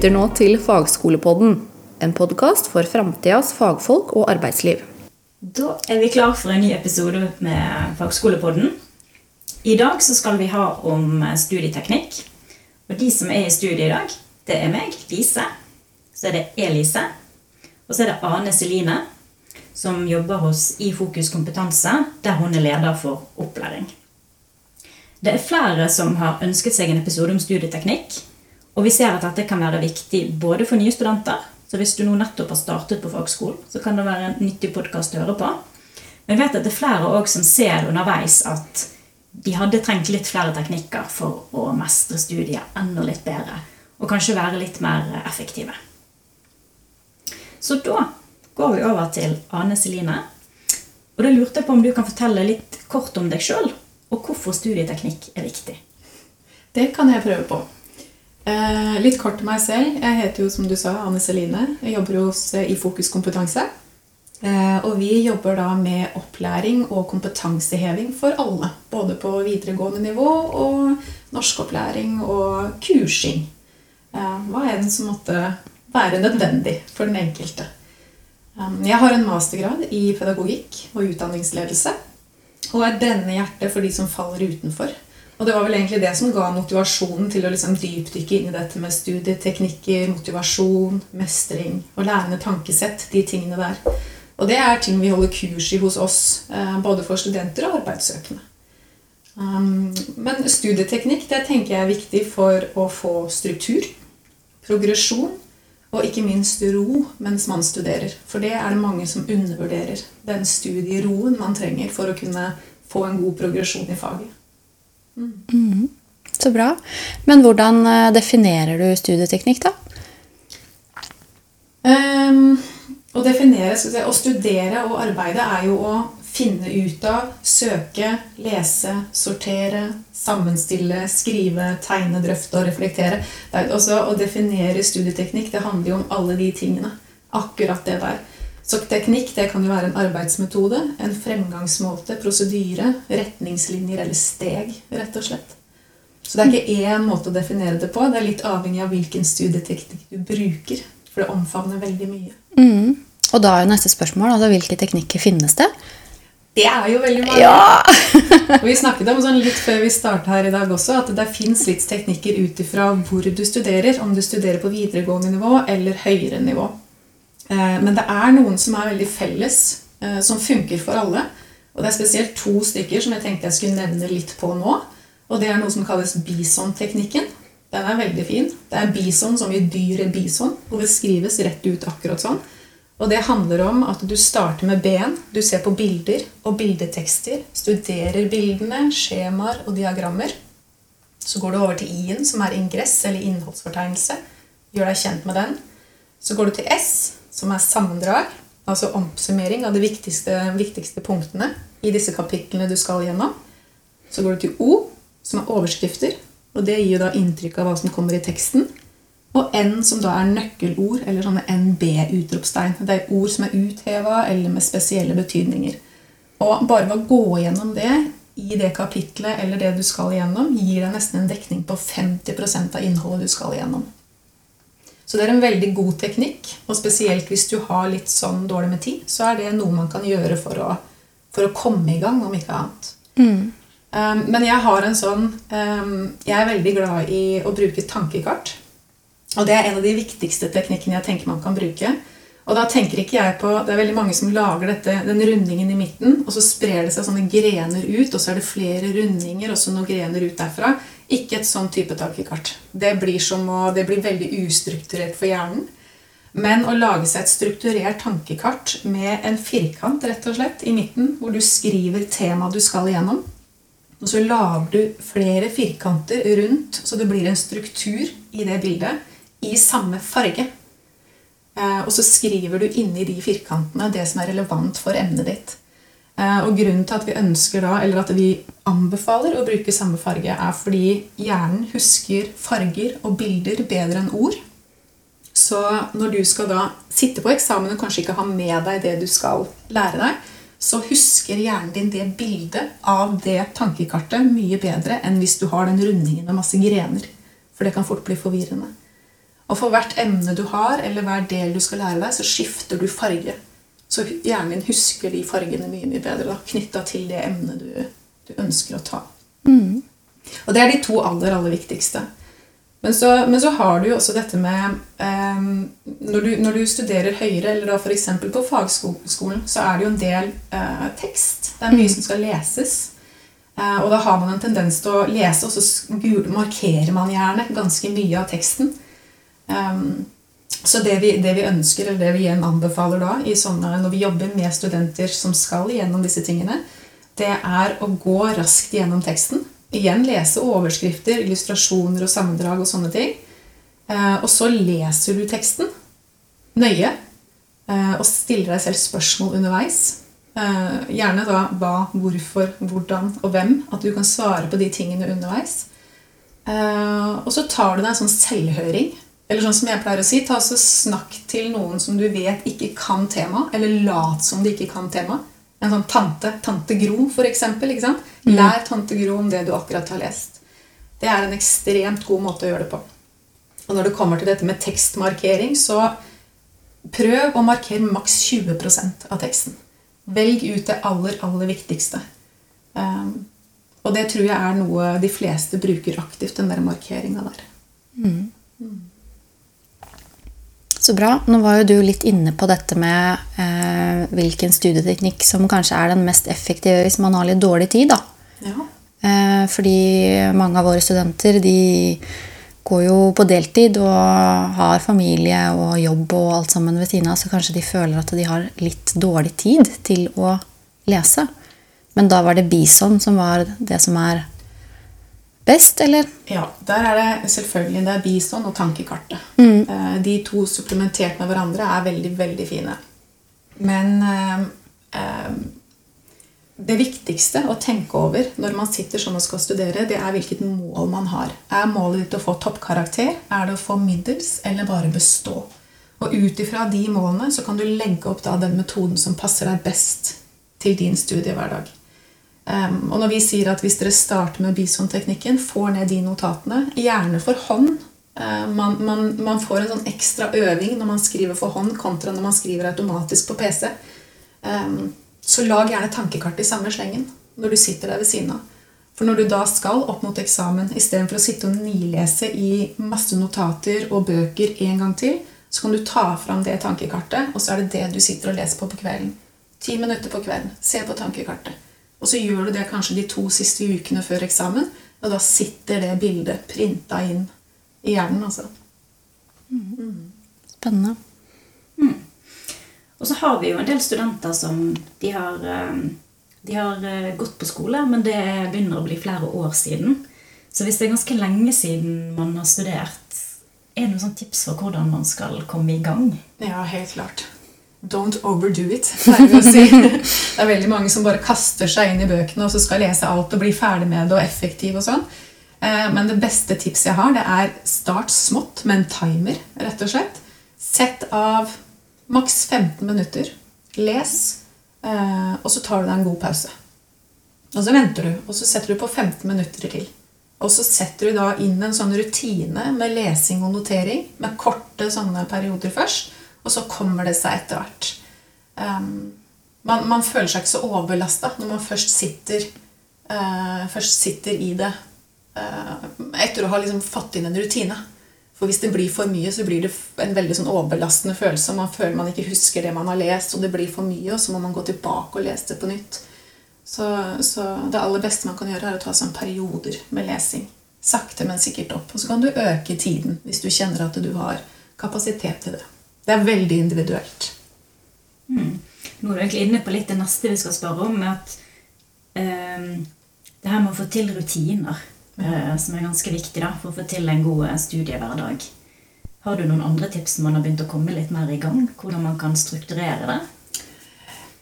lytter nå til Fagskolepodden, en podkast for framtidas fagfolk og arbeidsliv. Da er vi klar for en ny episode med Fagskolepodden. I dag så skal vi ha om studieteknikk. Og de som er i studiet i dag, det er meg, Lise. Så er det Elise. Og så er det Ane Celine, som jobber hos iFokus kompetanse, der hun er leder for opplæring. Det er flere som har ønsket seg en episode om studieteknikk. Og vi ser at dette kan være viktig både for nye studenter, så hvis du nå nettopp har startet på fagskolen, så kan det være en nyttig podkast å høre på. Men jeg vet at det er flere også som ser underveis at de hadde trengt litt flere teknikker for å mestre studiet enda litt bedre. Og kanskje være litt mer effektive. Så da går vi over til Ane Celine. Og da lurte jeg på om du kan fortelle litt kort om deg sjøl, og hvorfor studieteknikk er viktig. Det kan jeg prøve på. Eh, litt kort til meg selv. Jeg heter jo, som du sa, Anne Celine. Jeg jobber hos I Fokus kompetanse. Eh, og vi jobber da med opplæring og kompetanseheving for alle. Både på videregående nivå og norskopplæring og kursing. Eh, hva det som måtte være nødvendig for den enkelte. Um, jeg har en mastergrad i pedagogikk og utdanningsledelse. Og er brennende hjerte for de som faller utenfor. Og det var vel egentlig det som ga motivasjonen til å liksom dypdykke inn i dette med studieteknikker, motivasjon, mestring og lærende tankesett. De tingene der. Og det er ting vi holder kurs i hos oss, eh, både for studenter og arbeidssøkende. Um, men studieteknikk det tenker jeg er viktig for å få struktur, progresjon og ikke minst ro mens man studerer. For det er det mange som undervurderer. Den studieroen man trenger for å kunne få en god progresjon i faget. Mm. Så bra. Men hvordan eh, definerer du studieteknikk, da? Um, å definere, si, å studere og arbeide er jo å finne ut av, søke, lese, sortere, sammenstille, skrive, tegne, drøfte og reflektere. Det er også Å definere studieteknikk det handler jo om alle de tingene. Akkurat det der. Så teknikk det kan jo være en arbeidsmetode, en fremgangsmåte, prosedyre, retningslinjer eller steg, rett og slett. Så det er ikke én måte å definere det på. Det er litt avhengig av hvilken studieteknikk du bruker. For det omfavner veldig mye. Mm. Og da er jo neste spørsmål altså, hvilke teknikker finnes det? Det er jo veldig mange. Ja! og Vi snakket om sånn litt før vi starta her i dag også, at det fins litt teknikker ut ifra hvor du studerer. Om du studerer på videregående nivå eller høyere nivå. Eh, men det er noen som er veldig felles, eh, som funker for alle. Og det er spesielt to stykker som jeg tenkte jeg skulle nevne litt på nå. Og det er noe som kalles bison-teknikken. Den er veldig fin. Det er bison som i dyret bison, og det skrives rett ut akkurat sånn. Og det handler om at du starter med B-en. Du ser på bilder og bildetekster. Studerer bildene, skjemaer og diagrammer. Så går du over til I-en, som er ingress eller innholdsfortegnelse. Gjør deg kjent med den. Så går du til S, som er sammendrag, altså oppsummering av de viktigste, viktigste punktene i disse kapitlene du skal gjennom. Så går du til O, som er overskrifter, og det gir jo da inntrykk av hva som kommer i teksten. Og N, som da er nøkkelord, eller sånne NB-utropstegn. Det er ord som er utheva eller med spesielle betydninger. Og bare ved å gå gjennom det i det kapitlet eller det du skal gjennom, gir deg nesten en dekning på 50% av innholdet du skal gjennom. Så det er en veldig god teknikk. Og spesielt hvis du har litt sånn dårlig med tid, så er det noe man kan gjøre for å, for å komme i gang, om ikke annet. Mm. Um, men jeg har en sånn um, Jeg er veldig glad i å bruke tankekart. Og det er en av de viktigste teknikkene jeg tenker man kan bruke. Og da tenker ikke jeg på, Det er veldig mange som lager dette, den rundingen i midten, og så sprer det seg sånne grener ut, og så er det flere rundinger og så noen grener ut derfra. Ikke et sånn type tankekart. Det blir, å, det blir veldig ustrukturert for hjernen. Men å lage seg et strukturert tankekart med en firkant rett og slett i midten, hvor du skriver temaet du skal igjennom, og så lager du flere firkanter rundt, så det blir en struktur i det bildet i samme farge. Eh, og så skriver du inni de firkantene det som er relevant for emnet ditt. Eh, og grunnen til at vi ønsker da, eller at vi anbefaler å bruke samme farge, er fordi hjernen husker farger og bilder bedre enn ord. Så når du skal da sitte på eksamen og kanskje ikke ha med deg det du skal lære deg, så husker hjernen din det bildet av det tankekartet mye bedre enn hvis du har den rundingen med masse grener. For det kan fort bli forvirrende. Og for hvert emne du har, eller hver del du skal lære deg, så skifter du farge. Så hjernen din husker de fargene mye mye bedre knytta til det emnet du, du ønsker å ta. Og det er de to aller, aller viktigste. Men så, men så har du jo også dette med eh, når, du, når du studerer høyere, eller da f.eks. på fagskolen, så er det jo en del eh, tekst. Det er mye som skal leses. Eh, og da har man en tendens til å lese, og så markerer man gjerne ganske mye av teksten. Um, så det vi, det vi ønsker, eller det vi igjen anbefaler da, sånne, når vi jobber med studenter som skal gjennom disse tingene, det er å gå raskt gjennom teksten. Igjen lese overskrifter, illustrasjoner og sammendrag og sånne ting. Eh, og så leser du teksten nøye eh, og stiller deg selv spørsmål underveis. Eh, gjerne da hva, hvorfor, hvordan og hvem. At du kan svare på de tingene underveis. Og så tar du deg en sånn selvhøring. Eller sånn som jeg pleier å si, ta så snakk til noen som du vet ikke kan tema, eller lat som de ikke kan tema. En sånn tante, tante Gro, for eksempel. Ikke sant? Lær tante Gro om det du akkurat har lest. Det er en ekstremt god måte å gjøre det på. Og når det kommer til dette med tekstmarkering, så prøv å markere maks 20% av teksten. Velg ut det aller, aller viktigste. Um, og det tror jeg er noe de fleste bruker aktivt, den der markeringa der. Så bra. Nå var jo du litt inne på dette med eh, hvilken studieteknikk som kanskje er den mest effektive hvis man har litt dårlig tid. da. Ja. Eh, fordi mange av våre studenter de går jo på deltid og har familie og jobb og alt sammen ved siden av, så kanskje de føler at de har litt dårlig tid til å lese. Men da var det Bison som var det som er best, eller? Ja, der er det selvfølgelig det er bistånd og tankekartet. Mm. De to supplementert med hverandre er veldig, veldig fine. Men eh, eh, det viktigste å tenke over når man sitter sånn og skal studere, det er hvilket mål man har. Er målet ditt å få toppkarakter? Er det å få middels, eller bare bestå? Og ut ifra de målene så kan du legge opp da den metoden som passer deg best til din studiehverdag. Um, og når vi sier at hvis dere starter med Bison-teknikken, får ned de notatene, gjerne for hånd uh, man, man, man får en sånn ekstra øving når man skriver for hånd, kontra når man skriver automatisk på PC. Um, så lag gjerne tankekart i samme slengen når du sitter der ved siden av. For når du da skal opp mot eksamen, istedenfor å sitte og nilese i masse notater og bøker en gang til, så kan du ta fram det tankekartet, og så er det det du sitter og leser på på kvelden. Ti minutter på kvelden. Se på tankekartet. Og så gjør du det kanskje de to siste ukene før eksamen, og da sitter det bildet printa inn i hjernen. altså. Spennende. Og så har vi jo en del studenter som de har, eh, de har eh, gått på skole, men det begynner å bli flere år siden. Så hvis det er ganske lenge siden man har studert, er det noen sånn tips for hvordan man skal komme i gang? Ja, helt klart. Don't overdo it. pleier vi å si. Det er veldig mange som bare kaster seg inn i bøkene og så skal lese alt og bli ferdig med det og effektiv og sånn. Eh, Men det beste tipset jeg har, det er start smått med en timer, rett og slett. Sett av maks 15 minutter. Les, eh, og så tar du deg en god pause. Og så venter du, og så setter du på 15 minutter til. Og så setter du da inn en sånn rutine med lesing og notering, med korte sånne perioder først, og så kommer det seg etter hvert. Um, man, man føler seg ikke så overbelasta når man først sitter, uh, først sitter i det uh, etter å ha liksom fått inn en rutine. For hvis det blir for mye, så blir det en veldig sånn overbelastende følelse. Man føler man ikke husker det man har lest, og det blir for mye, og så må man gå tilbake og lese det på nytt. Så, så det aller beste man kan gjøre, er å ta sånn perioder med lesing. Sakte, men sikkert opp. Og så kan du øke tiden hvis du kjenner at du har kapasitet til det. Det er veldig individuelt. Nå er du egentlig inne på litt det neste vi skal spørre om, at um, det her med å få til rutiner, eh, som er ganske viktig da, for å få til en god eh, studiehverdag. Har du noen andre tips man har begynt å komme litt mer i gang? Hvordan man kan strukturere det?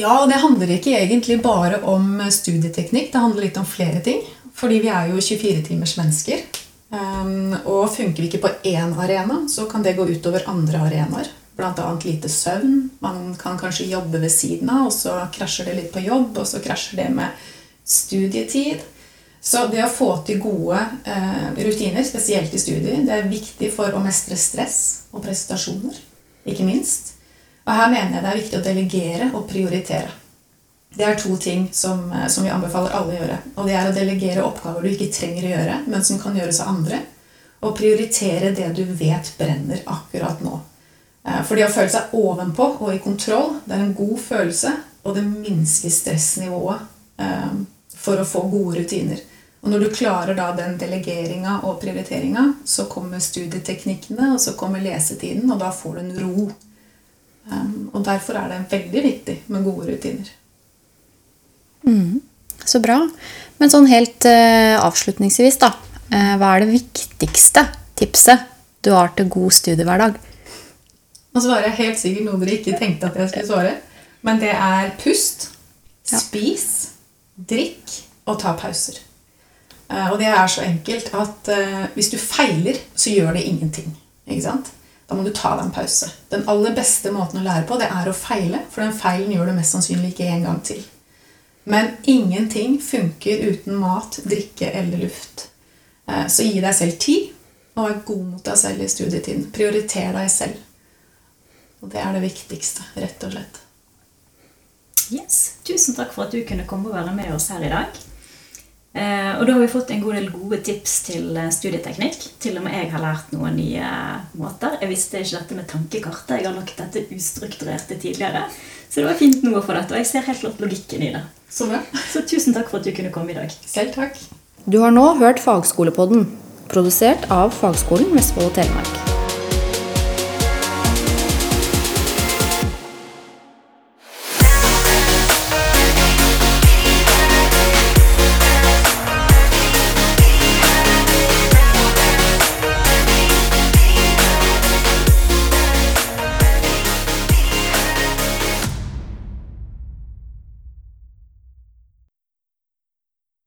Ja, og det handler ikke egentlig bare om studieteknikk. Det handler litt om flere ting. Fordi vi er jo 24-timers mennesker. Um, og funker vi ikke på én arena, så kan det gå utover andre arenaer. Annet lite søvn. Man kan kanskje jobbe ved siden av, og så krasjer det litt på jobb, og så krasjer det med studietid. Så det å få til gode eh, rutiner, spesielt i studier, det er viktig for å mestre stress og prestasjoner, ikke minst. Og her mener jeg det er viktig å delegere og prioritere. Det er to ting som, eh, som vi anbefaler alle å gjøre. Og det er å delegere oppgaver du ikke trenger å gjøre, men som kan gjøres av andre. Og prioritere det du vet brenner akkurat nå. Eh, For det å føle seg ovenpå og i kontroll, det er en god følelse, og det minsker stressnivået eh, for å få gode rutiner. Og når du klarer da den delegeringa og prioriteringa, så kommer studieteknikkene, og så kommer lesetiden, og da får du en ro. Og derfor er det veldig viktig med gode rutiner. Så bra. Men sånn helt uh, avslutningsvis, da. Uh, hva er det viktigste tipset du har til god studiehverdag? Nå svarer jeg helt sikkert noe dere ikke tenkte at jeg skulle svare. Men det er pust, spis, drikk og ta pauser. Uh, Og det er så enkelt at hvis du feiler, så gjør det ingenting. Ikke sant? Da må du ta deg en pause. Den aller beste måten å lære på, det er å feile, for den feilen gjør du mest sannsynlig ikke en gang til. Men ingenting funker uten mat, drikke eller luft. Eh, Så gi deg selv tid, og vær god mot deg selv i studietiden. Prioriter deg selv. Og det er det viktigste, rett og slett. Yes. Tusen takk for at du kunne komme og være med oss her i dag. Eh, og da har vi fått en god del gode tips til eh, studieteknikk. Til og med jeg har lært noen nye eh, måter. Jeg visste ikke dette med tankekartet. Jeg har lagt dette ustrukturerte tidligere. Så det var fint nå å få dette, og jeg ser helt klart logikken i det. Så. Så tusen takk for at du kunne komme i dag. Selv takk. Du har nå hørt Fagskolepodden, produsert av Fagskolen Vestfold og Telemark.